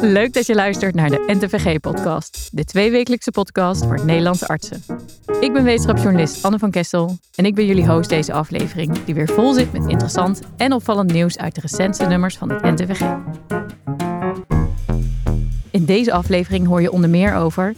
Leuk dat je luistert naar de NTVG-podcast, de tweewekelijkse podcast voor Nederlandse artsen. Ik ben wetenschapsjournalist Anne van Kessel en ik ben jullie host deze aflevering, die weer vol zit met interessant en opvallend nieuws uit de recentste nummers van het NTVG. In deze aflevering hoor je onder meer over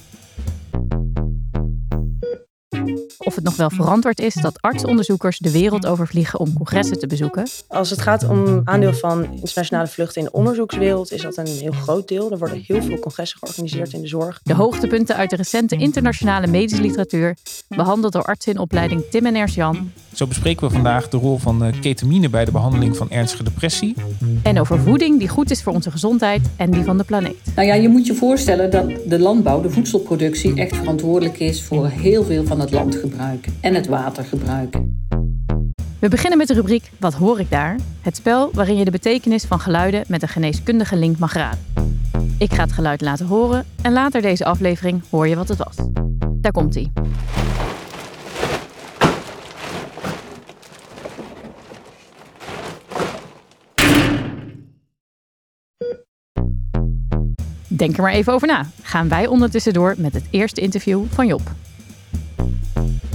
of het nog wel verantwoord is dat artsonderzoekers de wereld overvliegen om congressen te bezoeken. Als het gaat om aandeel van internationale vluchten in de onderzoekswereld, is dat een heel groot deel. Er worden heel veel congressen georganiseerd in de zorg. De hoogtepunten uit de recente internationale medische literatuur, behandeld door artsen in opleiding Tim en Ernst Jan. Zo bespreken we vandaag de rol van ketamine bij de behandeling van ernstige depressie. En over voeding die goed is voor onze gezondheid en die van de planeet. Nou ja, je moet je voorstellen dat de landbouw, de voedselproductie, echt verantwoordelijk is voor heel veel van het landgebruik en het watergebruik. We beginnen met de rubriek Wat hoor ik daar? Het spel waarin je de betekenis van geluiden met een geneeskundige link mag raden. Ik ga het geluid laten horen en later deze aflevering hoor je wat het was. Daar komt ie. Denk er maar even over na. Gaan wij ondertussen door met het eerste interview van Job.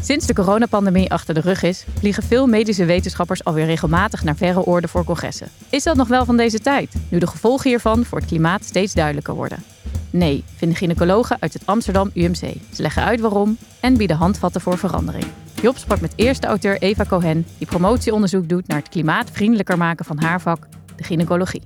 Sinds de coronapandemie achter de rug is, vliegen veel medische wetenschappers alweer regelmatig naar verre oorden voor congressen. Is dat nog wel van deze tijd, nu de gevolgen hiervan voor het klimaat steeds duidelijker worden? Nee, vinden gynaecologen uit het Amsterdam UMC. Ze leggen uit waarom en bieden handvatten voor verandering. Job sprak met eerste auteur Eva Cohen, die promotieonderzoek doet naar het klimaatvriendelijker maken van haar vak, de gynaecologie.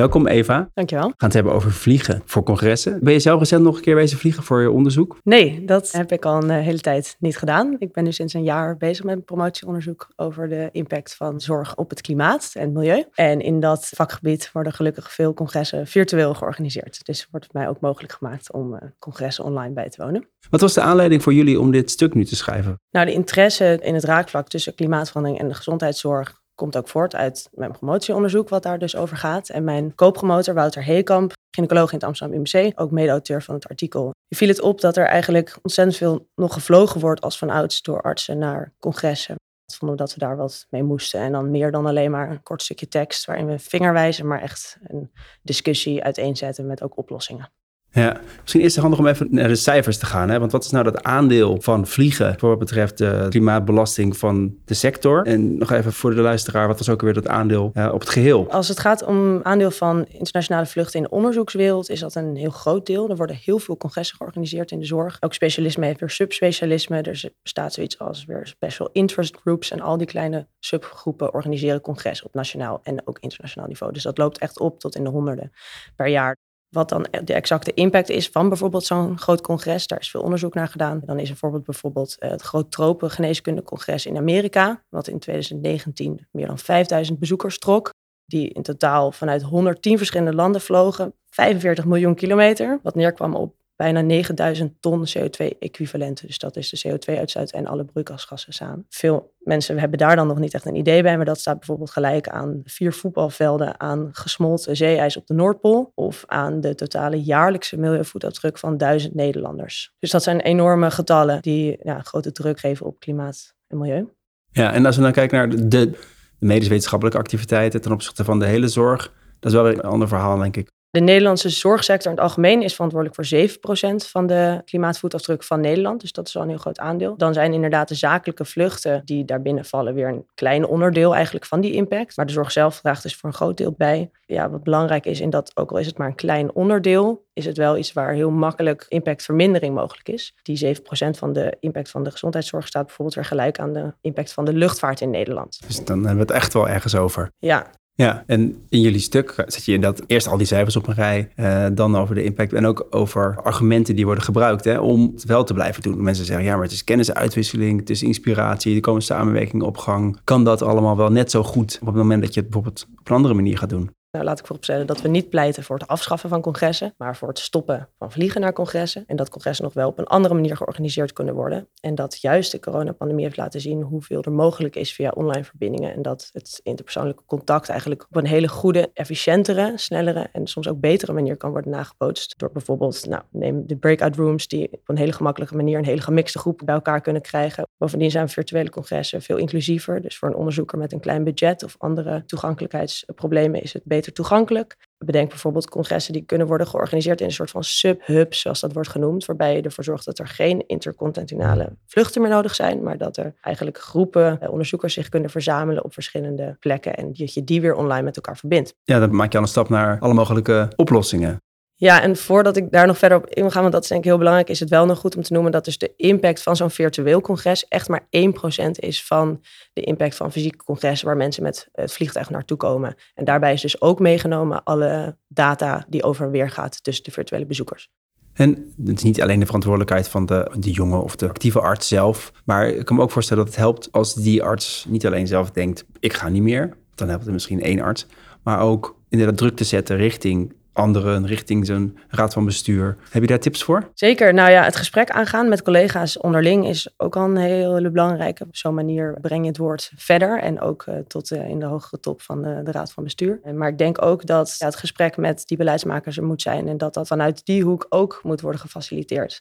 Welkom Eva. Dankjewel. We gaan het hebben over vliegen voor congressen. Ben je zelf recent nog een keer bezig vliegen voor je onderzoek? Nee, dat heb ik al een eh, hele tijd niet gedaan. Ik ben nu sinds een jaar bezig met een promotieonderzoek over de impact van zorg op het klimaat en het milieu. En in dat vakgebied worden gelukkig veel congressen virtueel georganiseerd. Dus wordt het mij ook mogelijk gemaakt om uh, congressen online bij te wonen. Wat was de aanleiding voor jullie om dit stuk nu te schrijven? Nou, de interesse in het raakvlak tussen klimaatverandering en de gezondheidszorg komt ook voort uit mijn promotieonderzoek, wat daar dus over gaat. En mijn co-promotor Wouter Heekamp, gynaecoloog in het Amsterdam UMC, ook mede-auteur van het artikel. Je viel het op dat er eigenlijk ontzettend veel nog gevlogen wordt als van ouds door artsen naar congressen. Vonden we dat we daar wat mee moesten. En dan meer dan alleen maar een kort stukje tekst waarin we vingerwijzen, maar echt een discussie uiteenzetten met ook oplossingen. Ja, misschien eerst handig om even naar de cijfers te gaan. Hè? Want wat is nou dat aandeel van vliegen voor wat betreft de klimaatbelasting van de sector? En nog even voor de luisteraar, wat was ook weer dat aandeel uh, op het geheel? Als het gaat om aandeel van internationale vluchten in de onderzoekswereld, is dat een heel groot deel. Er worden heel veel congressen georganiseerd in de zorg. Ook specialisme heeft weer subspecialisme. Er bestaat zoiets als weer special interest groups. En al die kleine subgroepen organiseren congressen op nationaal en ook internationaal niveau. Dus dat loopt echt op tot in de honderden per jaar wat dan de exacte impact is van bijvoorbeeld zo'n groot congres. Daar is veel onderzoek naar gedaan. Dan is een voorbeeld bijvoorbeeld eh, het Groot Tropen Geneeskundecongres in Amerika, wat in 2019 meer dan 5000 bezoekers trok, die in totaal vanuit 110 verschillende landen vlogen, 45 miljoen kilometer, wat neerkwam op bijna 9000 ton CO2-equivalenten. Dus dat is de CO2-uitstoot en alle broeikasgassen samen. Veel mensen hebben daar dan nog niet echt een idee bij, maar dat staat bijvoorbeeld gelijk aan vier voetbalvelden, aan gesmolten zeeijs op de Noordpool of aan de totale jaarlijkse milieuvoetafdruk van duizend Nederlanders. Dus dat zijn enorme getallen die grote druk geven op klimaat en milieu. Ja, en als we dan kijken naar de, de medisch wetenschappelijke activiteiten ten opzichte van de hele zorg, dat is wel weer een ander verhaal, denk ik. De Nederlandse zorgsector in het algemeen is verantwoordelijk voor 7% van de klimaatvoetafdruk van Nederland. Dus dat is wel een heel groot aandeel. Dan zijn inderdaad de zakelijke vluchten die daarbinnen vallen weer een klein onderdeel eigenlijk van die impact. Maar de zorg zelf draagt dus voor een groot deel bij. Ja, wat belangrijk is in dat, ook al is het maar een klein onderdeel, is het wel iets waar heel makkelijk impactvermindering mogelijk is. Die 7% van de impact van de gezondheidszorg staat bijvoorbeeld weer gelijk aan de impact van de luchtvaart in Nederland. Dus dan hebben we het echt wel ergens over. Ja, ja, en in jullie stuk zet je dat eerst al die cijfers op een rij, uh, dan over de impact en ook over argumenten die worden gebruikt hè, om het wel te blijven doen. Mensen zeggen, ja, maar het is kennisuitwisseling, het is inspiratie, er komen samenwerkingen op gang. Kan dat allemaal wel net zo goed op het moment dat je het bijvoorbeeld op een andere manier gaat doen? Nou, laat ik vooropstellen dat we niet pleiten voor het afschaffen van congressen, maar voor het stoppen van vliegen naar congressen. En dat congressen nog wel op een andere manier georganiseerd kunnen worden. En dat juist de coronapandemie heeft laten zien hoeveel er mogelijk is via online verbindingen. En dat het interpersoonlijke contact eigenlijk op een hele goede, efficiëntere, snellere en soms ook betere manier kan worden nagebootst. Door bijvoorbeeld, nou, neem de breakout rooms die op een hele gemakkelijke manier een hele gemixte groep bij elkaar kunnen krijgen. Bovendien zijn virtuele congressen veel inclusiever. Dus voor een onderzoeker met een klein budget of andere toegankelijkheidsproblemen is het beter toegankelijk. Bedenk bijvoorbeeld congressen die kunnen worden georganiseerd in een soort van sub-hubs, zoals dat wordt genoemd, waarbij je ervoor zorgt dat er geen intercontinentale vluchten meer nodig zijn, maar dat er eigenlijk groepen eh, onderzoekers zich kunnen verzamelen op verschillende plekken en dat je die weer online met elkaar verbindt. Ja, dan maak je al een stap naar alle mogelijke oplossingen. Ja, en voordat ik daar nog verder op in ga, want dat is denk ik heel belangrijk, is het wel nog goed om te noemen dat dus de impact van zo'n virtueel congres echt maar 1% is van de impact van fysieke congressen waar mensen met het vliegtuig naartoe komen. En daarbij is dus ook meegenomen alle data die over en weer gaat tussen de virtuele bezoekers. En het is niet alleen de verantwoordelijkheid van de, de jonge of de actieve arts zelf. Maar ik kan me ook voorstellen dat het helpt als die arts niet alleen zelf denkt: ik ga niet meer. Dan helpt het misschien één arts. Maar ook inderdaad druk te zetten richting anderen richting zo'n raad van bestuur. Heb je daar tips voor? Zeker. Nou ja, het gesprek aangaan met collega's onderling is ook al een hele belangrijke. Op zo'n manier breng je het woord verder en ook uh, tot uh, in de hogere top van de, de, raad van bestuur. Maar ik denk ook dat ja, het gesprek met die beleidsmakers er moet zijn en dat dat vanuit die hoek ook moet worden gefaciliteerd.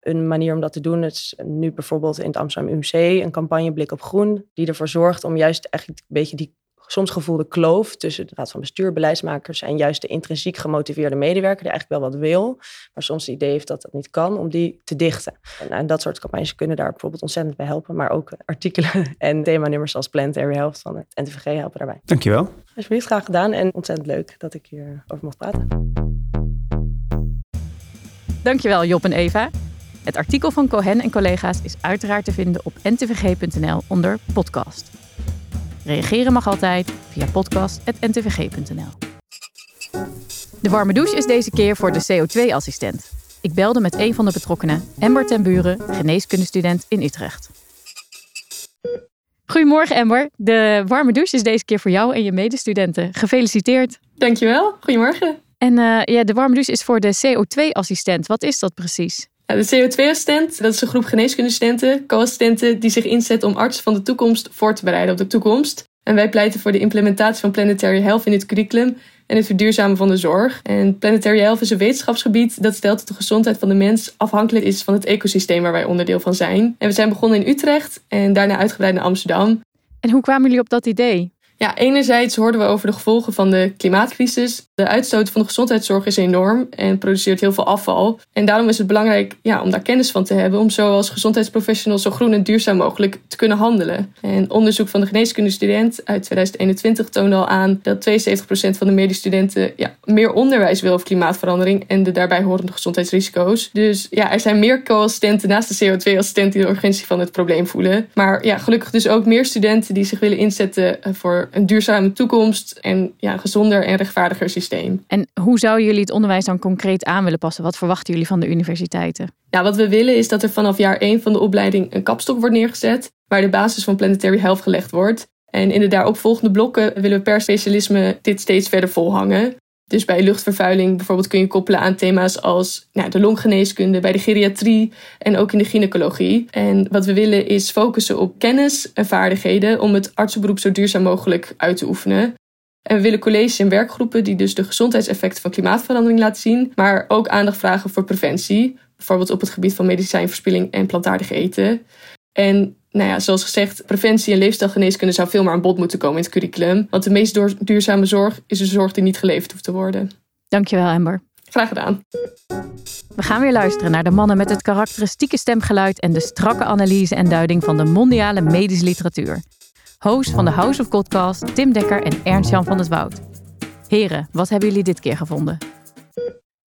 Een manier om dat te doen is nu bijvoorbeeld in het Amsterdam UMC een campagne Blik op Groen, die ervoor zorgt om juist echt een beetje die soms gevoelde kloof tussen de raad van bestuur, beleidsmakers en juist de intrinsiek gemotiveerde medewerker die eigenlijk wel wat wil, maar soms het idee heeft dat dat niet kan, om die te dichten. En, en dat soort campagnes kunnen daar bijvoorbeeld ontzettend bij helpen, maar ook artikelen en themanummers als Planetary Health van het NTVG helpen daarbij. Dankjewel. Alsjeblieft, graag gedaan en ontzettend leuk dat ik hierover mocht praten. Dankjewel Job en Eva. Het artikel van Cohen en collega's is uiteraard te vinden op ntvg.nl onder podcast. Reageren mag altijd via podcast.ntvg.nl. De warme douche is deze keer voor de CO2-assistent. Ik belde met een van de betrokkenen, Ember ten Buren, geneeskundestudent in Utrecht. Goedemorgen Ember. De warme douche is deze keer voor jou en je medestudenten. Gefeliciteerd. Dankjewel. Goedemorgen. En uh, ja, de warme douche is voor de CO2-assistent. Wat is dat precies? De CO2-assistent, dat is een groep geneeskundestudenten, co-assistenten die zich inzetten om artsen van de toekomst voor te bereiden op de toekomst. En wij pleiten voor de implementatie van planetary health in het curriculum en het verduurzamen van de zorg. En planetary health is een wetenschapsgebied dat stelt dat de gezondheid van de mens afhankelijk is van het ecosysteem waar wij onderdeel van zijn. En we zijn begonnen in Utrecht en daarna uitgebreid naar Amsterdam. En hoe kwamen jullie op dat idee? Ja, enerzijds hoorden we over de gevolgen van de klimaatcrisis. De uitstoot van de gezondheidszorg is enorm en produceert heel veel afval. En daarom is het belangrijk ja, om daar kennis van te hebben, om zo als gezondheidsprofessional zo groen en duurzaam mogelijk te kunnen handelen. En onderzoek van de geneeskundestudent uit 2021 toonde al aan dat 72% van de medestudenten ja, meer onderwijs wil over klimaatverandering en de daarbij horende gezondheidsrisico's. Dus ja, er zijn meer co-assistenten naast de CO2-assistenten die de urgentie van het probleem voelen. Maar ja, gelukkig dus ook meer studenten die zich willen inzetten eh, voor een duurzame toekomst en ja, een gezonder en rechtvaardiger systeem. En hoe zouden jullie het onderwijs dan concreet aan willen passen? Wat verwachten jullie van de universiteiten? Ja, wat we willen is dat er vanaf jaar 1 van de opleiding een kapstok wordt neergezet, waar de basis van planetary health gelegd wordt. En in de daaropvolgende blokken willen we per specialisme dit steeds verder volhangen. Dus bij luchtvervuiling bijvoorbeeld kun je koppelen aan thema's als nou, de longgeneeskunde, bij de geriatrie en ook in de gynaecologie. En wat we willen is focussen op kennis en vaardigheden om het artsenberoep zo duurzaam mogelijk uit te oefenen. En we willen colleges en werkgroepen die dus de gezondheidseffecten van klimaatverandering laten zien, maar ook aandacht vragen voor preventie. Bijvoorbeeld op het gebied van medicijnverspilling en plantaardig eten. En nou ja, zoals gezegd, preventie en leefstijlgeneeskunde zou veel meer aan bod moeten komen in het curriculum. Want de meest duurzame zorg is een zorg die niet geleverd hoeft te worden. Dankjewel, Amber. Graag gedaan. We gaan weer luisteren naar de mannen met het karakteristieke stemgeluid en de strakke analyse en duiding van de mondiale medische literatuur. Host van de House of Podcast, Tim Dekker en Ernst-Jan van het Woud. Heren, wat hebben jullie dit keer gevonden?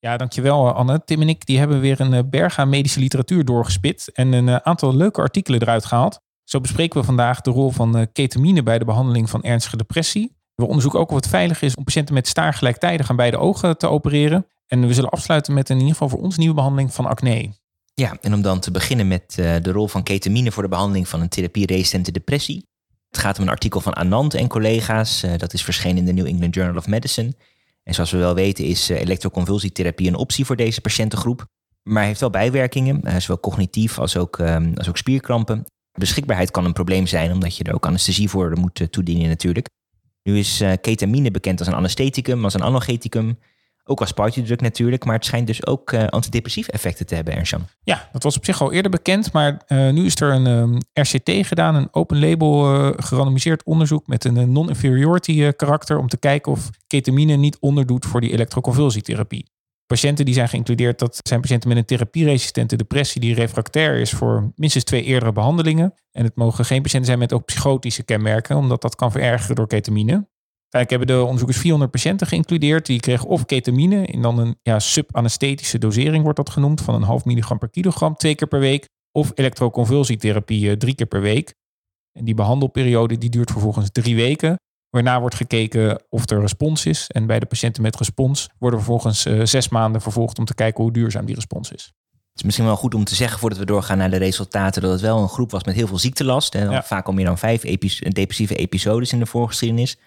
Ja, dankjewel Anne. Tim en ik die hebben weer een eh, berg aan medische literatuur doorgespit en een eh, aantal leuke artikelen eruit gehaald. Zo bespreken we vandaag de rol van eh, ketamine bij de behandeling van ernstige depressie. We onderzoeken ook of het veilig is om patiënten met staar gelijktijdig aan beide ogen te opereren. En we zullen afsluiten met in ieder geval voor ons nieuwe behandeling van acne. Ja, en om dan te beginnen met de rol van ketamine voor de behandeling van een therapie-resistente depressie. Het gaat om een artikel van Anand en collega's. dat is verschenen in de New England Journal of Medicine. En zoals we wel weten is eh, elektroconvulsietherapie een optie voor deze patiëntengroep. Maar heeft wel bijwerkingen, eh, zowel cognitief als ook, ehm, als ook spierkrampen. Beschikbaarheid kan een probleem zijn, omdat je er ook anesthesie voor moet eh, toedienen natuurlijk. Nu is ketamine bekend als een anestheticum, als een analgeticum. Ook als partydruk natuurlijk, maar het schijnt dus ook uh, antidepressief effecten te hebben, Ernst-Jan. Ja, dat was op zich al eerder bekend, maar uh, nu is er een um, RCT gedaan, een open label uh, gerandomiseerd onderzoek met een non-inferiority karakter om te kijken of ketamine niet onderdoet voor die elektroconvulsietherapie. Patiënten die zijn geïncludeerd, dat zijn patiënten met een therapieresistente depressie die refractair is voor minstens twee eerdere behandelingen. En het mogen geen patiënten zijn met ook psychotische kenmerken, omdat dat kan verergeren door ketamine. Uiteindelijk hebben de onderzoekers 400 patiënten geïncludeerd. Die kregen of ketamine in dan een ja, subanesthetische dosering, wordt dat genoemd, van een half milligram per kilogram twee keer per week. Of elektroconvulsietherapie drie keer per week. En die behandelperiode die duurt vervolgens drie weken. Waarna wordt gekeken of er respons is. En bij de patiënten met respons worden vervolgens uh, zes maanden vervolgd om te kijken hoe duurzaam die respons is. Het is misschien wel goed om te zeggen voordat we doorgaan naar de resultaten, dat het wel een groep was met heel veel ziektelast. En ja. Vaak al meer dan vijf depressieve episodes in de voorgeschiedenis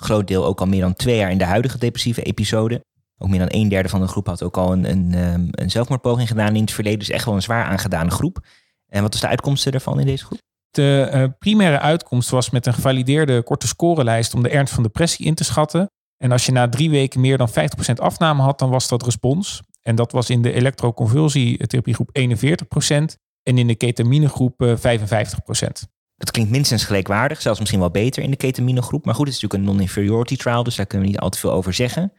groot deel ook al meer dan twee jaar in de huidige depressieve episode. Ook meer dan een derde van de groep had ook al een, een, ehm, een zelfmoordpoging gedaan in het verleden. Dus echt wel een zwaar aangedane groep. En wat is de uitkomst ervan in deze groep? De uh, primaire uitkomst was met een gevalideerde korte scorelijst om de ernst van depressie in te schatten. En als je na drie weken meer dan 50% afname had, dan was dat respons. En dat was in de elektroconvulsietherapiegroep 41% en in de ketaminegroep uh, 55%. Dat klinkt minstens gelijkwaardig, zelfs misschien wel beter in de ketaminegroep. Maar goed, het is natuurlijk een non-inferiority trial, dus daar kunnen we niet al te veel over zeggen.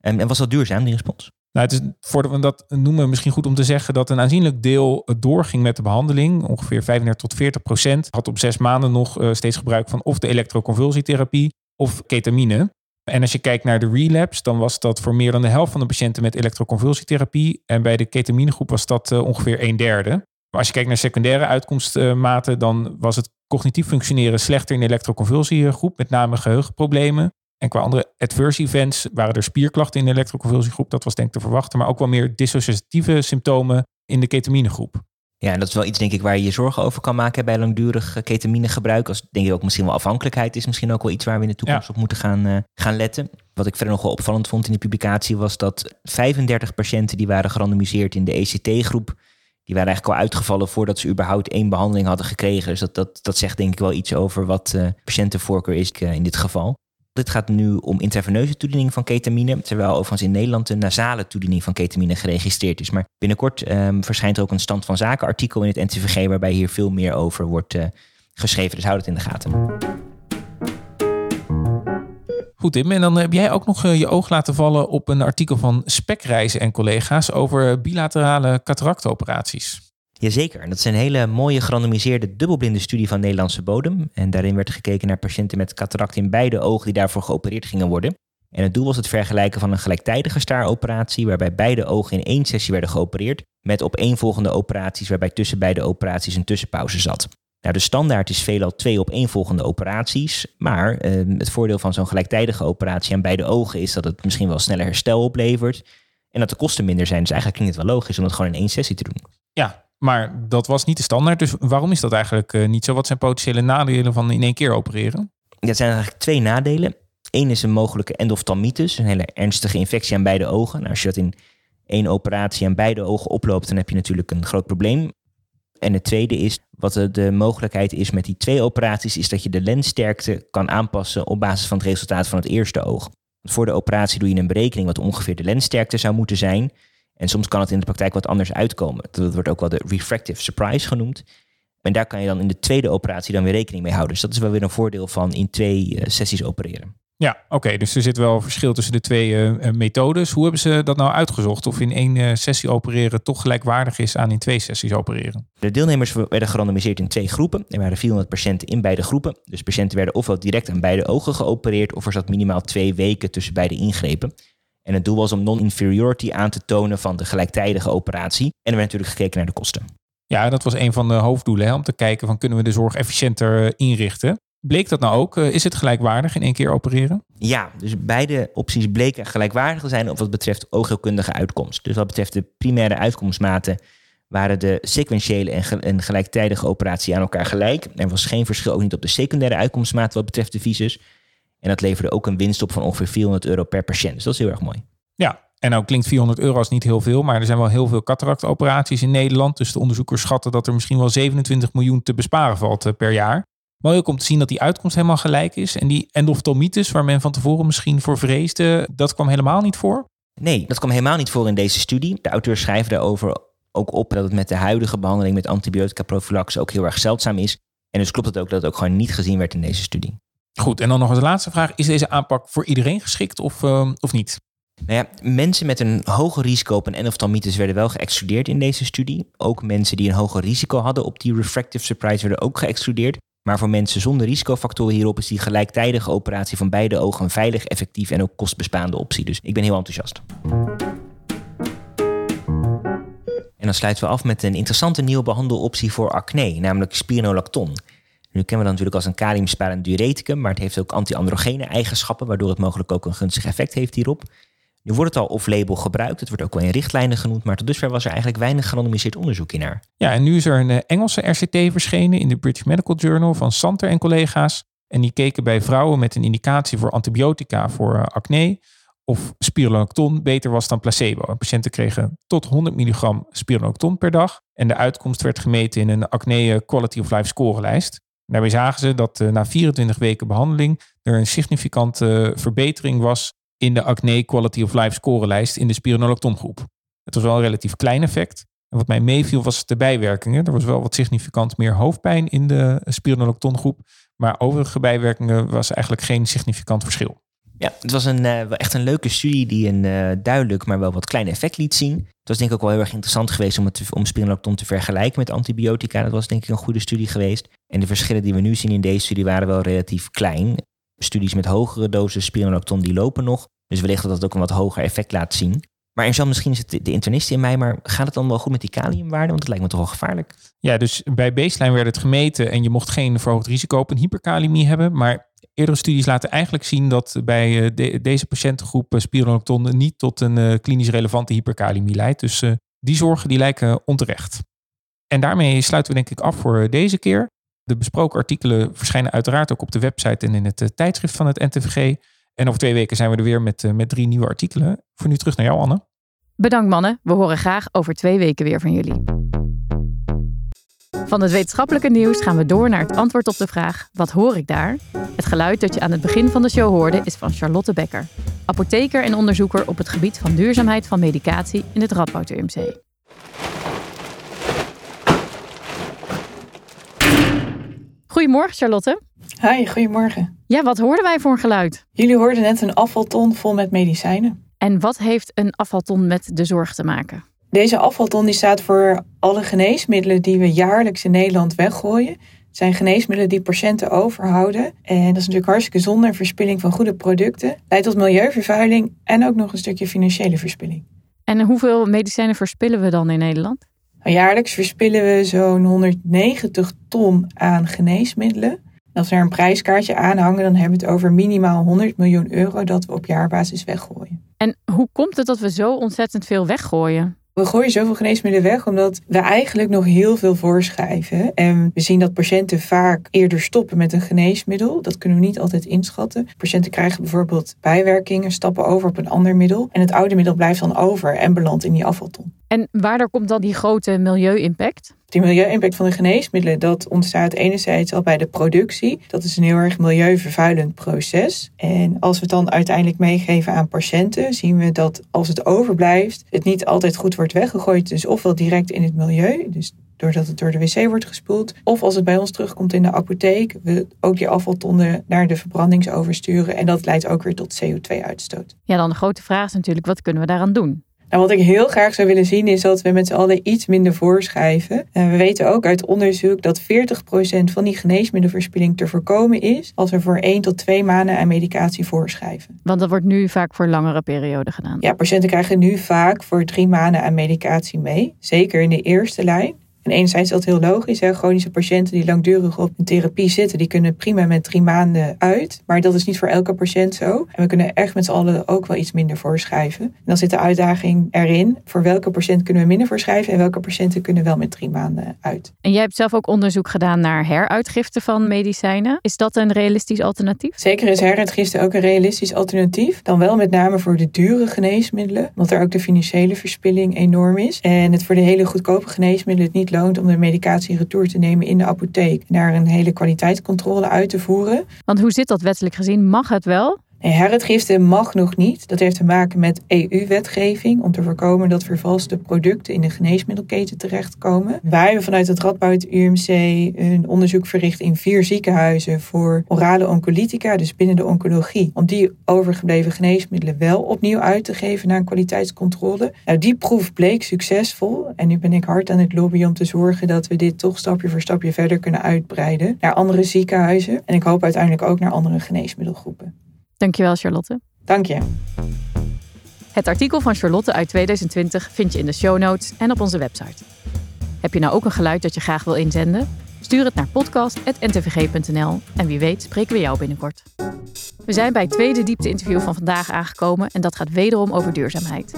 En, en was dat duurzaam, die respons? Nou, het is, voordat we dat noemen, misschien goed om te zeggen dat een aanzienlijk deel doorging met de behandeling. Ongeveer 35 tot 40 procent had op zes maanden nog uh, steeds gebruik van of de elektroconvulsietherapie of ketamine. En als je kijkt naar de relapse, dan was dat voor meer dan de helft van de patiënten met elektroconvulsietherapie. En bij de ketaminegroep was dat uh, ongeveer een derde. Maar als je kijkt naar secundaire uitkomstmaten, dan was het cognitief functioneren slechter in de elektroconvulsiegroep, met name geheugenproblemen. En qua andere adverse events waren er spierklachten in de elektroconvulsiegroep. Dat was denk ik te verwachten. Maar ook wel meer dissociatieve symptomen in de ketaminegroep. Ja, en dat is wel iets denk ik waar je je zorgen over kan maken bij langdurig ketaminegebruik. Als denk ik ook misschien wel afhankelijkheid is misschien ook wel iets waar we in de toekomst op moeten gaan, uh, gaan letten. Wat ik verder nog wel opvallend vond in de publicatie was dat 35 patiënten die waren gerandomiseerd in de ECT-groep die waren eigenlijk al uitgevallen voordat ze überhaupt één behandeling hadden gekregen. Dus dat, dat, dat zegt denk ik wel iets over wat uh, patiëntenvoorkeur is uh, in dit geval. Dit gaat nu om intraveineuze toediening van ketamine, terwijl overigens in Nederland de nasale toediening van ketamine geregistreerd is. Maar binnenkort um, verschijnt er ook een stand van zaken artikel in het NTVG waarbij hier veel meer over wordt uh, geschreven. Dus houd het in de gaten. Goed Tim, en dan heb jij ook nog eh, je oog laten vallen op een artikel van Spekreizen en collega's over bilaterale cataractoperaties. Jazeker, dat is een hele mooie gerandomiseerde dubbelblinde studie van Nederlandse bodem. En daarin werd gekeken naar patiënten met cataract in beide ogen die daarvoor geopereerd gingen worden. En het doel was het vergelijken van een gelijktijdige staaroperatie, waarbij beide ogen in één sessie werden geopereerd, met opeenvolgende operaties waarbij tussen beide operaties een tussenpauze zat. Nou, de standaard is veelal twee op één volgende operaties. Maar uh, het voordeel van zo'n gelijktijdige operatie aan beide ogen is dat het misschien wel sneller herstel oplevert. En dat de kosten minder zijn. Dus eigenlijk klinkt het wel logisch om dat gewoon in één sessie te doen. Ja, maar dat was niet de standaard. Dus waarom is dat eigenlijk uh, niet zo? Wat zijn potentiële nadelen van in één keer opereren? Het zijn eigenlijk twee nadelen. Eén is een mogelijke endoftalmitis, een hele ernstige infectie aan beide ogen. Nou, als je dat in één operatie aan beide ogen oploopt, dan heb je natuurlijk een groot probleem. En het tweede is, wat de mogelijkheid is met die twee operaties, is dat je de lenssterkte kan aanpassen op basis van het resultaat van het eerste oog. Voor de operatie doe je een berekening wat ongeveer de lenssterkte zou moeten zijn. En soms kan het in de praktijk wat anders uitkomen. Dat wordt ook wel de refractive surprise genoemd. En daar kan je dan in de tweede operatie dan weer rekening mee houden. Dus dat is wel weer een voordeel van in twee eh, sessies opereren. Ja, oké. dus er zit wel verschil tussen de twee uh, methodes. Hoe hebben ze dat nou uitgezocht? Of in één uh, sessie opereren toch gelijkwaardig is aan in twee sessies opereren? De deelnemers werden gerandomiseerd in twee groepen. Er waren 400 patiënten in beide groepen. Dus patiënten werden ofwel direct aan beide ogen geopereerd... of er zat minimaal twee weken tussen beide ingrepen. En het doel was om non-inferiority aan te tonen van de gelijktijdige operatie. En er werd natuurlijk gekeken naar de kosten. Ja, dat was een van de hoofddoelen. Hè, om te kijken van kunnen we de zorg efficiënter inrichten. Bleek dat nou ook? Eh, is het gelijkwaardig in één keer opereren? Ja, dus beide opties bleken gelijkwaardig te zijn op wat betreft oogheelkundige uitkomst. Dus wat betreft de primaire uitkomstmaten waren de sequentiële en, gelijktijdige operatie aan elkaar gelijk. Er was geen verschil ook niet op de secundaire uitkomstmaten wat betreft de visus. En dat leverde ook een winst op van ongeveer 400 euro per patiënt. Dus dat is heel erg mooi. Ja, en nou klinkt 400 euro als niet heel veel, maar er zijn wel heel veel cataractoperaties in Nederland. Dus de onderzoekers schatten dat er misschien wel 27 miljoen te besparen valt eh, per jaar. Mooi ook om te zien dat die uitkomst helemaal gelijk is. En die endoftalmitis, waar men van tevoren misschien voor vreesde, dat kwam helemaal niet voor. Nee, dat kwam helemaal niet voor in deze studie. De auteurs schrijven daarover ook op dat het met de huidige behandeling met antibiotica prophylaxe ook heel erg zeldzaam is. En dus klopt het ook dat het ook gewoon niet gezien werd in deze studie. Goed, en dan nog als laatste vraag. Is deze aanpak voor iedereen geschikt of, uh, of niet? Nou ja, mensen met een hoger risico op een endoftalmitis werden wel geëxcludeerd in deze studie. Ook mensen die een hoger risico hadden op die refractive surprise werden ook geëxcludeerd. Maar voor mensen zonder risicofactoren hierop is die gelijktijdige operatie van beide ogen een veilig, effectief en ook kostbespaande optie. Dus ik ben heel enthousiast. En dan sluiten we af met een interessante nieuwe behandeloptie voor acne, namelijk spironolacton. Nu kennen we dat natuurlijk als een kaliumsparend diureticum, maar het heeft ook anti-androgene eigenschappen, waardoor het mogelijk ook een gunstig effect heeft hierop. Nu wordt het al off-label gebruikt. Het wordt ook wel in richtlijnen genoemd. Maar tot dusver was er eigenlijk weinig gerandomiseerd onderzoek in naar. Ja, en nu is er een eh, Engelse RCT verschenen in de British Medical Journal van Santer en collega's. En die keken bij vrouwen met een indicatie voor antibiotica voor eh, acne of spironolacton beter was dan placebo. patiënten kregen tot 100 milligram spironolacton per dag. En de uitkomst werd gemeten in een acne quality of life scorelijst. Daarbij zagen ze dat na 24 weken behandeling er een significante verbetering was in de acne quality of life scorelijst in de spironolacton groep. Het was wel een relatief klein effect. En wat mij meeviel was de bijwerkingen. Er was wel wat significant meer hoofdpijn in de spironolacton groep. Maar overige bijwerkingen was eigenlijk geen significant verschil. Ja, het was een, uh, echt een leuke studie die een uh, duidelijk, maar wel wat klein effect liet zien. Het was denk ik ook wel heel erg interessant geweest om, het, om spironolacton te vergelijken met antibiotica. Dat was denk ik een goede studie geweest. En de verschillen die we nu zien in deze studie waren wel relatief klein. Studies met hogere doses spironolacton die lopen nog. Dus wellicht dat dat ook een wat hoger effect laat zien. Maar en misschien is het de internist in mij, maar gaat het dan wel goed met die kaliumwaarde? Want het lijkt me toch wel gevaarlijk. Ja, dus bij baseline werd het gemeten en je mocht geen verhoogd risico op een hyperkalemie hebben. Maar eerdere studies laten eigenlijk zien dat bij eh, deze patiëntengroep eh, spironolacton niet tot een eh, klinisch relevante hyperkalemie leidt. Dus die zorgen die lijken onterecht. En daarmee sluiten we denk ik af voor deze keer. De besproken artikelen verschijnen uiteraard ook op de website en in het tijdschrift van het NTVG. En over twee weken zijn we er weer met, met drie nieuwe artikelen. Voor nu terug naar jou, Anne. Bedankt, mannen. We horen graag over twee weken weer van jullie. Van het wetenschappelijke nieuws gaan we door naar het antwoord op de vraag: wat hoor ik daar? Het geluid dat je aan het begin van de show hoorde is van Charlotte Becker, apotheker en onderzoeker op het gebied van duurzaamheid van medicatie in het Radboud UMC. Goedemorgen, Charlotte. Hi, goedemorgen. Ja, wat hoorden wij voor een geluid? Jullie hoorden net een afvalton vol met medicijnen. En wat heeft een afvalton met de zorg te maken? Deze afvalton die staat voor alle geneesmiddelen die we jaarlijks in Nederland weggooien. Het zijn geneesmiddelen die patiënten overhouden. En dat is natuurlijk hartstikke zonde. Verspilling van goede producten leidt tot milieuvervuiling en ook nog een stukje financiële verspilling. En hoeveel medicijnen verspillen we dan in Nederland? Jaarlijks verspillen we zo'n 190 ton aan geneesmiddelen. als we er een prijskaartje aanhangen, dan hebben we het over minimaal 100 miljoen euro dat we op jaarbasis weggooien. En hoe komt het dat we zo ontzettend veel weggooien? We gooien zoveel geneesmiddelen weg omdat we eigenlijk nog heel veel voorschrijven. En we zien dat patiënten vaak eerder stoppen met een geneesmiddel. Dat kunnen we niet altijd inschatten. Patiënten krijgen bijvoorbeeld bijwerkingen, stappen over op een ander middel. En het oude middel blijft dan over en belandt in die afvalton. En waardoor komt dan die grote milieu-impact? Die milieu-impact van de geneesmiddelen, dat ontstaat enerzijds al bij de productie. Dat is een heel erg milieuvervuilend proces. En als we het dan uiteindelijk meegeven aan patiënten, zien we dat als het overblijft, het niet altijd goed wordt weggegooid. Dus ofwel direct in het milieu, dus doordat het door de wc wordt gespoeld. Of als het bij ons terugkomt in de apotheek, we ook die afvaltonnen naar de verbrandingsover sturen. En dat leidt ook weer tot CO2-uitstoot. Ja, dan de grote vraag is natuurlijk, wat kunnen we daaraan doen? Nou, wat ik heel graag zou willen zien is dat we met z'n allen iets minder voorschrijven. En we weten ook uit onderzoek dat 40% van die geneesmiddelverspilling te voorkomen is als we voor 1 tot 2 maanden aan medicatie voorschrijven. Want dat wordt nu vaak voor langere perioden gedaan. Ja, patiënten krijgen nu vaak voor drie maanden aan medicatie mee. Zeker in de eerste lijn. En enerzijds is dat heel logisch. Hè? Chronische patiënten die langdurig op een therapie zitten, die kunnen prima met drie maanden uit. Maar dat is niet voor elke patiënt zo. En we kunnen echt met z'n allen ook wel iets minder voorschrijven. En dan zit de uitdaging erin. Voor welke patiënt kunnen we minder voorschrijven en welke patiënten kunnen wel met drie maanden uit. En jij hebt zelf ook onderzoek gedaan naar heruitgifte van medicijnen. Is dat een realistisch alternatief? Zeker is heruitgifte ook een realistisch alternatief. Dan wel met name voor de dure geneesmiddelen. Omdat er ook de financiële verspilling enorm is. En het voor de hele goedkope geneesmiddelen niet om de medicatie retour te nemen in de apotheek. En daar een hele kwaliteitscontrole uit te voeren. Want hoe zit dat wettelijk gezien? Mag het wel? Herretgiften mag nog niet. Dat heeft te maken met EU-wetgeving om te voorkomen dat vervalste producten in de geneesmiddelketen terechtkomen. Wij hebben vanuit het Radboud UMC een onderzoek verricht in vier ziekenhuizen voor orale oncolytica, dus binnen de oncologie, om die overgebleven geneesmiddelen wel opnieuw uit te geven naar een kwaliteitscontrole. Nou, die proef bleek succesvol en nu ben ik hard aan het lobbyen om te zorgen dat we dit toch stapje voor stapje verder kunnen uitbreiden naar andere ziekenhuizen en ik hoop uiteindelijk ook naar andere geneesmiddelgroepen. Dankjewel, Charlotte. Dank je. Het artikel van Charlotte uit 2020 vind je in de show notes en op onze website. Heb je nou ook een geluid dat je graag wil inzenden? Stuur het naar podcast.ntvg.nl en wie weet spreken we jou binnenkort. We zijn bij het tweede diepte-interview van vandaag aangekomen en dat gaat wederom over duurzaamheid.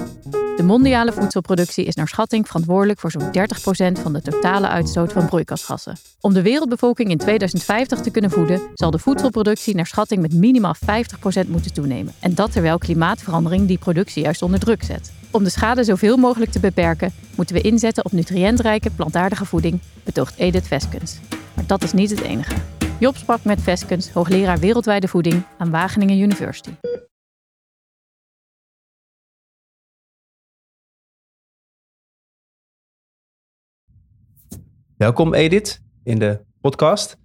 De mondiale voedselproductie is naar schatting verantwoordelijk voor zo'n 30% van de totale uitstoot van broeikasgassen. Om de wereldbevolking in 2050 te kunnen voeden, zal de voedselproductie naar schatting met minimaal 50% moeten toenemen. En dat terwijl klimaatverandering die productie juist onder druk zet. Om de schade zoveel mogelijk te beperken, moeten we inzetten op nutriëntrijke plantaardige voeding, betoogt Edith Veskens. Maar dat is niet het enige. Job sprak met Veskens, hoogleraar wereldwijde voeding aan Wageningen University. Welkom Edith in de podcast.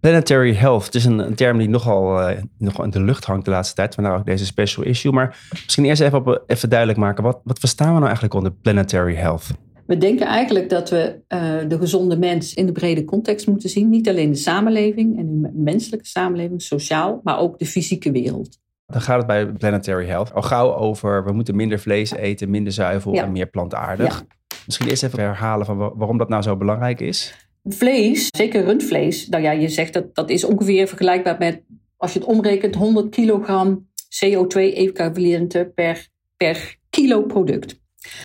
Planetary health, het is een, een term die nogal, uh, nogal in de lucht hangt de laatste tijd. Vandaar ook deze special issue. Maar misschien eerst even, op, even duidelijk maken. Wat, wat verstaan we nou eigenlijk onder planetary health? We denken eigenlijk dat we uh, de gezonde mens in de brede context moeten zien. Niet alleen de samenleving en de menselijke samenleving, sociaal, maar ook de fysieke wereld. Dan gaat het bij Planetary Health al gauw over we moeten minder vlees eten, minder zuivel en meer plantaardig. Ja. Misschien eerst even herhalen van waarom dat nou zo belangrijk is. Vlees, zeker rundvlees, nou ja, je zegt dat dat is ongeveer vergelijkbaar met, als je het omrekent, 100 kilogram CO2-equivalenten per, per kilo product.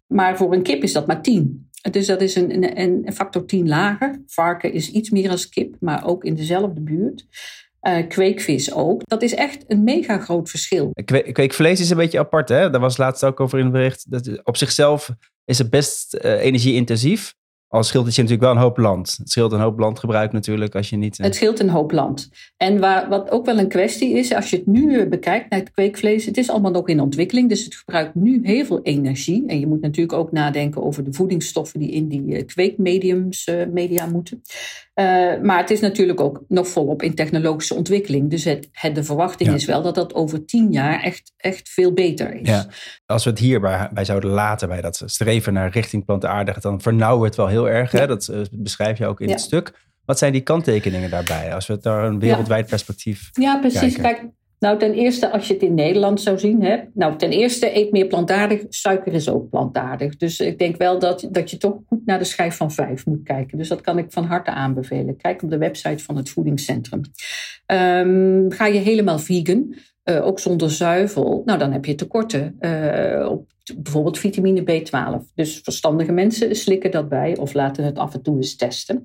Maar voor een kip is dat maar 10. Dus dat is een, een, factor 10 lager. Varken is iets meer als kip, maar ook in dezelfde buurt. Uh, kweekvis ook. Dat is echt een mega groot verschil. kweekvlees is een beetje apart, hè? Daar was laatst ook over in het bericht. Dat op zichzelf is het best uh, energie-intensief. Al scheelt het je natuurlijk wel een hoop land. Het scheelt een hoop landgebruik natuurlijk als je niet... Het scheelt een hoop land. En waar, wat ook wel een kwestie is, als je het nu eh, bekijkt naar het kweekvlees, het is allemaal nog in ontwikkeling, dus het gebruikt nu heel veel energie. En je moet natuurlijk ook nadenken over de voedingsstoffen die in die uh, kweekmediums uh, media moeten. maar het is natuurlijk ook nog volop in technologische ontwikkeling. Dus het, het de verwachting is wel dat dat over tien jaar echt, echt veel beter is. Ja. Als we het hierbij bij zouden laten, bij dat streven naar richting plantaardig, dan vernauwen we het wel heel erg. Hè? Dat uh, beschrijf je ook in het stuk. Wat zijn die kanttekeningen daarbij? Als we het naar een wereldwijd perspectief Ja, precies. Kijk, nou, ten eerste, als je het in Nederland zou zien, hè, nou, ten eerste eet meer plantaardig. Suiker is ook plantaardig. Dus ik denk wel dat, dat je toch goed naar de schijf van vijf moet kijken. Dus dat kan ik van harte aanbevelen. Kijk op de website van het voedingscentrum. Um, ga je helemaal vegan, uh, ook zonder zuivel, nou dan heb je tekorten uh, op bijvoorbeeld vitamine B12. Dus verstandige mensen slikken dat bij of laten het af en toe eens testen.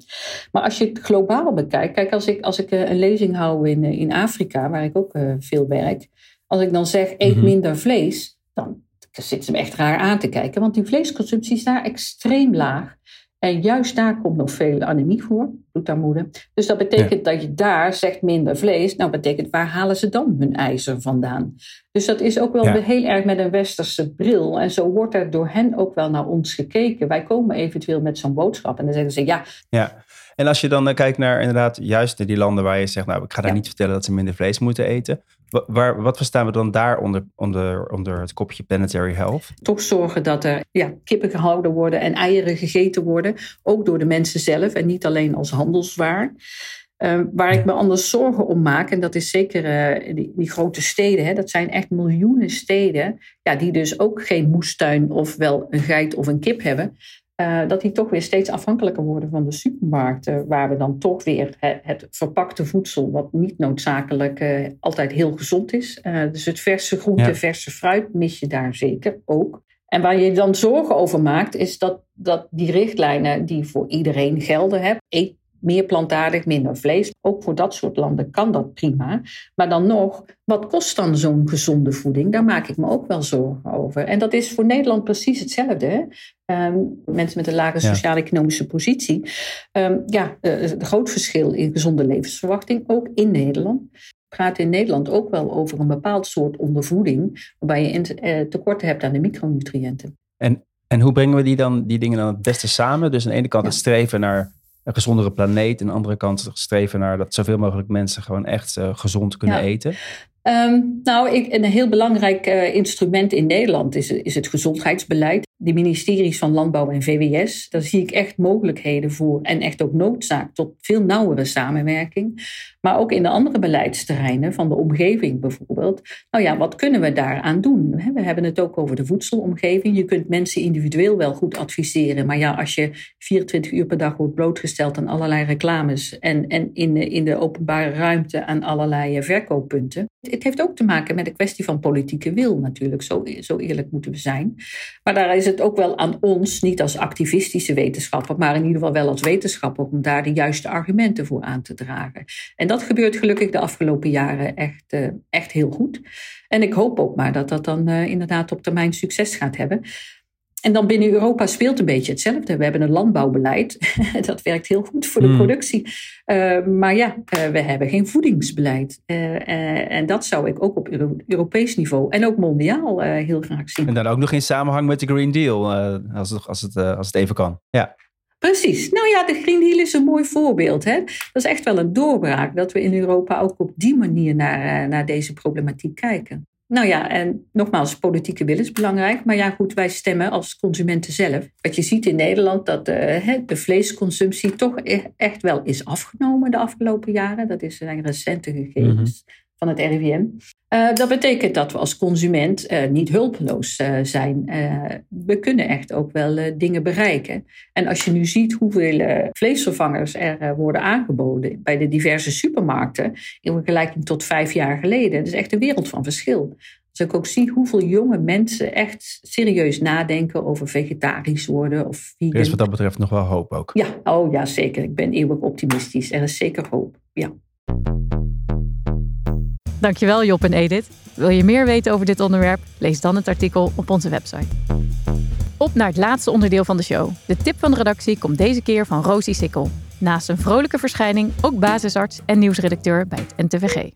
Maar als je het globaal bekijkt, kijk, als ik, als ik eh, een lezing hou in, in Afrika, waar ik ook veel werk, als ik dan zeg eet mhm. minder vlees, dan zitten ze me echt raar aan te kijken, want die vleesconsumptie is daar extreem laag. En juist daar komt nog veel anemie voor, bloedarmoede. Dus dat betekent dat je daar zegt minder vlees. Nou, betekent waar halen ze dan hun ijzer vandaan? Dus dat is ook wel heel erg met een westerse bril. En zo wordt er door hen ook wel naar ons gekeken. Wij komen eventueel met zo'n boodschap en dan zeggen ze ja. Ja, en als je dan eh, kijkt naar inderdaad juist die landen waar je zegt, nou, ik ga daar niet vertellen dat ze minder vlees moeten eten. Waar, wat verstaan we dan daar onder, onder, het kopje planetary health? Toch zorgen dat er ja, kippen gehouden worden en eieren gegeten worden. Ook door de mensen zelf en niet alleen als handelswaar. Uh, waar ik me anders zorgen om maak, en dat is zeker uh, die, die, grote steden, hè, dat zijn echt miljoenen steden, ja, die dus ook geen moestuin of wel een geit of een kip hebben. Uh, dat die toch weer steeds afhankelijker worden van de supermarkten, waar we dan toch weer het, het verpakte voedsel, wat niet noodzakelijk uh, altijd heel gezond is. Uh, dus het verse groente, ja. verse fruit mis je daar zeker ook. En waar je dan zorgen over maakt, is dat, dat die richtlijnen die voor iedereen gelden, hè, eet meer plantaardig, minder vlees. Ook voor dat soort landen kan dat prima. Maar dan nog, wat kost dan zo'n gezonde voeding? Daar maak ik me ook wel zorgen over. En dat is voor Nederland precies hetzelfde. Um, mensen met een lage sociaal-economische positie. Um, ja, uh, een groot verschil in gezonde levensverwachting, ook in Nederland. praten in Nederland ook wel over een bepaald soort ondervoeding, waarbij je eh, tekorten hebt aan de micronutriënten. En, en hoe brengen we die, dan, die dingen dan het beste samen? Dus aan de ene kant het streven naar een gezondere planeet, aan de andere kant streven naar dat zoveel mogelijk mensen gewoon echt uh, gezond kunnen eten. Um, nou, ik, een heel belangrijk uh, instrument in Nederland is, is het gezondheidsbeleid de ministeries van Landbouw en VWS. Daar zie ik echt mogelijkheden voor en echt ook noodzaak tot veel nauwere samenwerking. Maar ook in de andere beleidsterreinen van de omgeving bijvoorbeeld. Nou ja, wat kunnen we daaraan doen? We hebben het ook over de voedselomgeving. Je kunt mensen individueel wel goed adviseren. Maar ja, als je 24 uur per dag wordt blootgesteld aan allerlei reclames en, en in, de, in de openbare ruimte aan allerlei verkooppunten. Het heeft ook te maken met de kwestie van politieke wil natuurlijk. Zo, zo eerlijk moeten we zijn. Maar daar is het ook wel aan ons, niet als activistische wetenschapper, maar in ieder geval wel als wetenschapper, om daar de juiste argumenten voor aan te dragen. En dat gebeurt gelukkig de afgelopen jaren echt, uh, echt heel goed. En ik hoop ook maar dat dat dan uh, inderdaad op termijn succes gaat hebben. En dan binnen Europa speelt een beetje hetzelfde. We hebben een landbouwbeleid. dat werkt heel goed voor de hmm. productie. Uh, maar ja, uh, we hebben geen voedingsbeleid. Uh, en dat zou ik ook op Euro Europees niveau en ook mondiaal heel graag zien. En dan ook nog in samenhang met de Green Deal, als, het, als, het, als het even kan. Ja. Precies. Nou ja, de Green Deal is een mooi voorbeeld. Hè? Dat is echt wel een doorbraak dat we in Europa ook op die manier naar, naar deze problematiek kijken. Nou ja, en nogmaals, politieke wil is belangrijk. Maar ja, goed, wij stemmen als consumenten zelf. Wat je ziet in Nederland, dat de, de vleesconsumptie toch e-, echt wel is afgenomen de afgelopen jaren. Dat zijn recente gegevens. Mhm van het RIVM. Uh, eh, dat betekent dat we als consument uh, niet hulpeloos uh, zijn. we kunnen echt ook wel dingen bereiken. En als je nu ziet hoeveel vleesvervangers er worden aangeboden bij de diverse supermarkten in vergelijking tot vijf jaar geleden, dat is echt een wereld van verschil. Als ik ook zie hoeveel jonge mensen echt serieus nadenken over vegetarisch worden of vegan. Er is wat dat betreft nog wel hoop ook. Ja, oh ja, zeker. Ik ben eeuwig optimistisch. Er is zeker hoop. Ja. Dankjewel Job en Edith. Wil je meer weten over dit onderwerp? Lees dan het artikel op onze website. Op naar het laatste onderdeel van de show. De tip van de redactie komt deze keer van Rosie Sikkel. Naast een vrolijke verschijning ook basisarts en nieuwsredacteur bij het NTVG.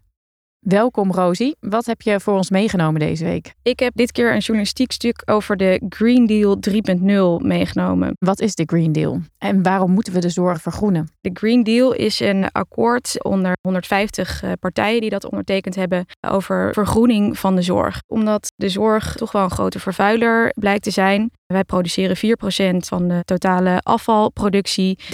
Welkom Rosie. Wat heb je voor ons meegenomen deze week? Ik heb dit keer een journalistiek stuk over de Green Deal 3.0 meegenomen. Wat is de Green Deal en waarom moeten we de zorg vergroenen? De Green Deal is een akkoord onder 150 eh, partijen die dat ondertekend hebben over vergroening van de zorg. Omdat de zorg toch wel een grote vervuiler blijkt te zijn. Wij produceren 4% van de totale afvalproductie, 13%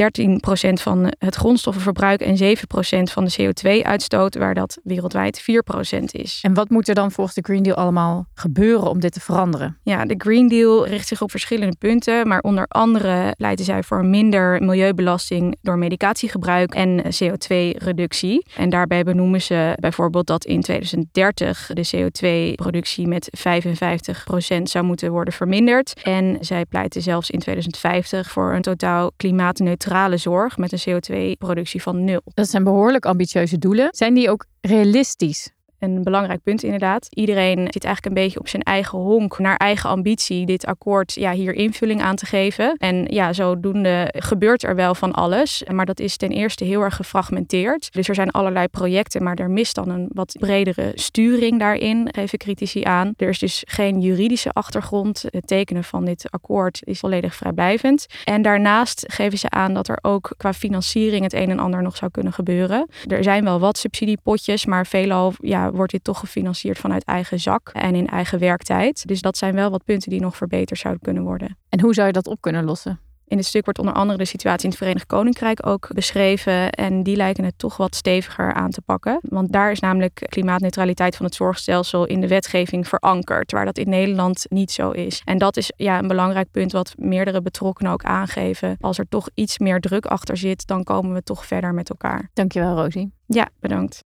van het grondstoffenverbruik en 7% van de CO2-uitstoot, waar dat wereldwijd 4% is. En wat moet er dan volgens de Green Deal allemaal gebeuren om dit te veranderen? Ja, de Green Deal richt zich op verschillende punten, maar onder andere pleiten zij voor minder milieubelasting door medicatiegebruik en CO2-reductie. En daarbij benoemen ze bijvoorbeeld dat in 2030 de CO2-productie met 55% zou moeten worden verminderd. En zij pleiten zelfs in 2050 voor een totaal klimaatneutrale zorg met een CO2-productie van nul. Dat zijn behoorlijk ambitieuze doelen. Zijn die ook realistisch? Een belangrijk punt inderdaad. Iedereen zit eigenlijk een beetje op zijn eigen honk, naar eigen ambitie, dit akkoord ja, hier invulling aan te geven. En ja, zodoende gebeurt er wel van alles. Maar dat is ten eerste heel erg gefragmenteerd. Dus er zijn allerlei projecten, maar er mist dan een wat bredere sturing daarin, geven critici aan. Er is dus geen juridische achtergrond. Het tekenen van dit akkoord is volledig vrijblijvend. En daarnaast geven ze aan dat er ook qua financiering het een en ander nog zou kunnen gebeuren. Er zijn wel wat subsidiepotjes, maar veelal ja, wordt dit toch gefinancierd vanuit eigen zak en in eigen werktijd. Dus dat zijn wel wat punten die nog verbeterd zouden kunnen worden. En hoe zou je dat op kunnen lossen? In het stuk wordt onder andere de situatie in het Verenigd Koninkrijk ook beschreven. En die lijken het toch wat steviger aan te pakken. Want daar is namelijk klimaatneutraliteit van het zorgstelsel in de wetgeving verankerd. Waar dat in Nederland niet zo is. En dat is ja, een belangrijk punt wat meerdere betrokkenen ook aangeven. Als er toch iets meer druk achter zit, dan komen we toch verder met elkaar. Dankjewel, Rosie. Ja, bedankt.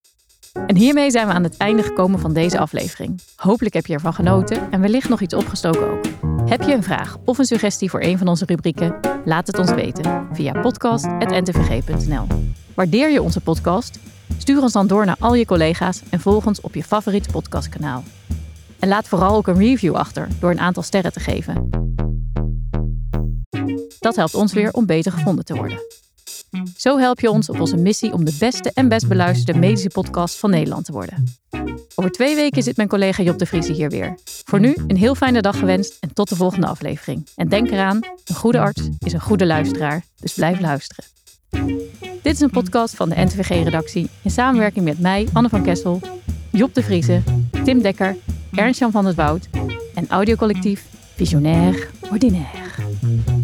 En hiermee zijn we aan het einde gekomen van deze aflevering. Hopelijk heb je ervan genoten en wellicht nog iets opgestoken ook. Heb je een vraag of een suggestie voor een van onze rubrieken? Laat het ons weten via podcast.ntvg.nl. Waardeer je onze podcast? Stuur ons dan door naar al je collega's en volg ons op je favoriete podcastkanaal. En laat vooral ook een review achter door een aantal sterren te geven. Dat helpt ons weer om beter gevonden te worden. Zo help je ons op onze missie om de beste en best beluisterde medische podcast van Nederland te worden. Over twee weken zit mijn collega Job de Vriese hier weer. Voor nu een heel fijne dag gewenst en tot de volgende aflevering. En denk eraan, een goede arts is een goede luisteraar, dus blijf luisteren. Dit is een podcast van de NTVG-redactie in samenwerking met mij, Anne van Kessel, Job de Vriese, Tim Dekker, Ernst-Jan van het Woud en audiocollectief Visionair Ordinaire.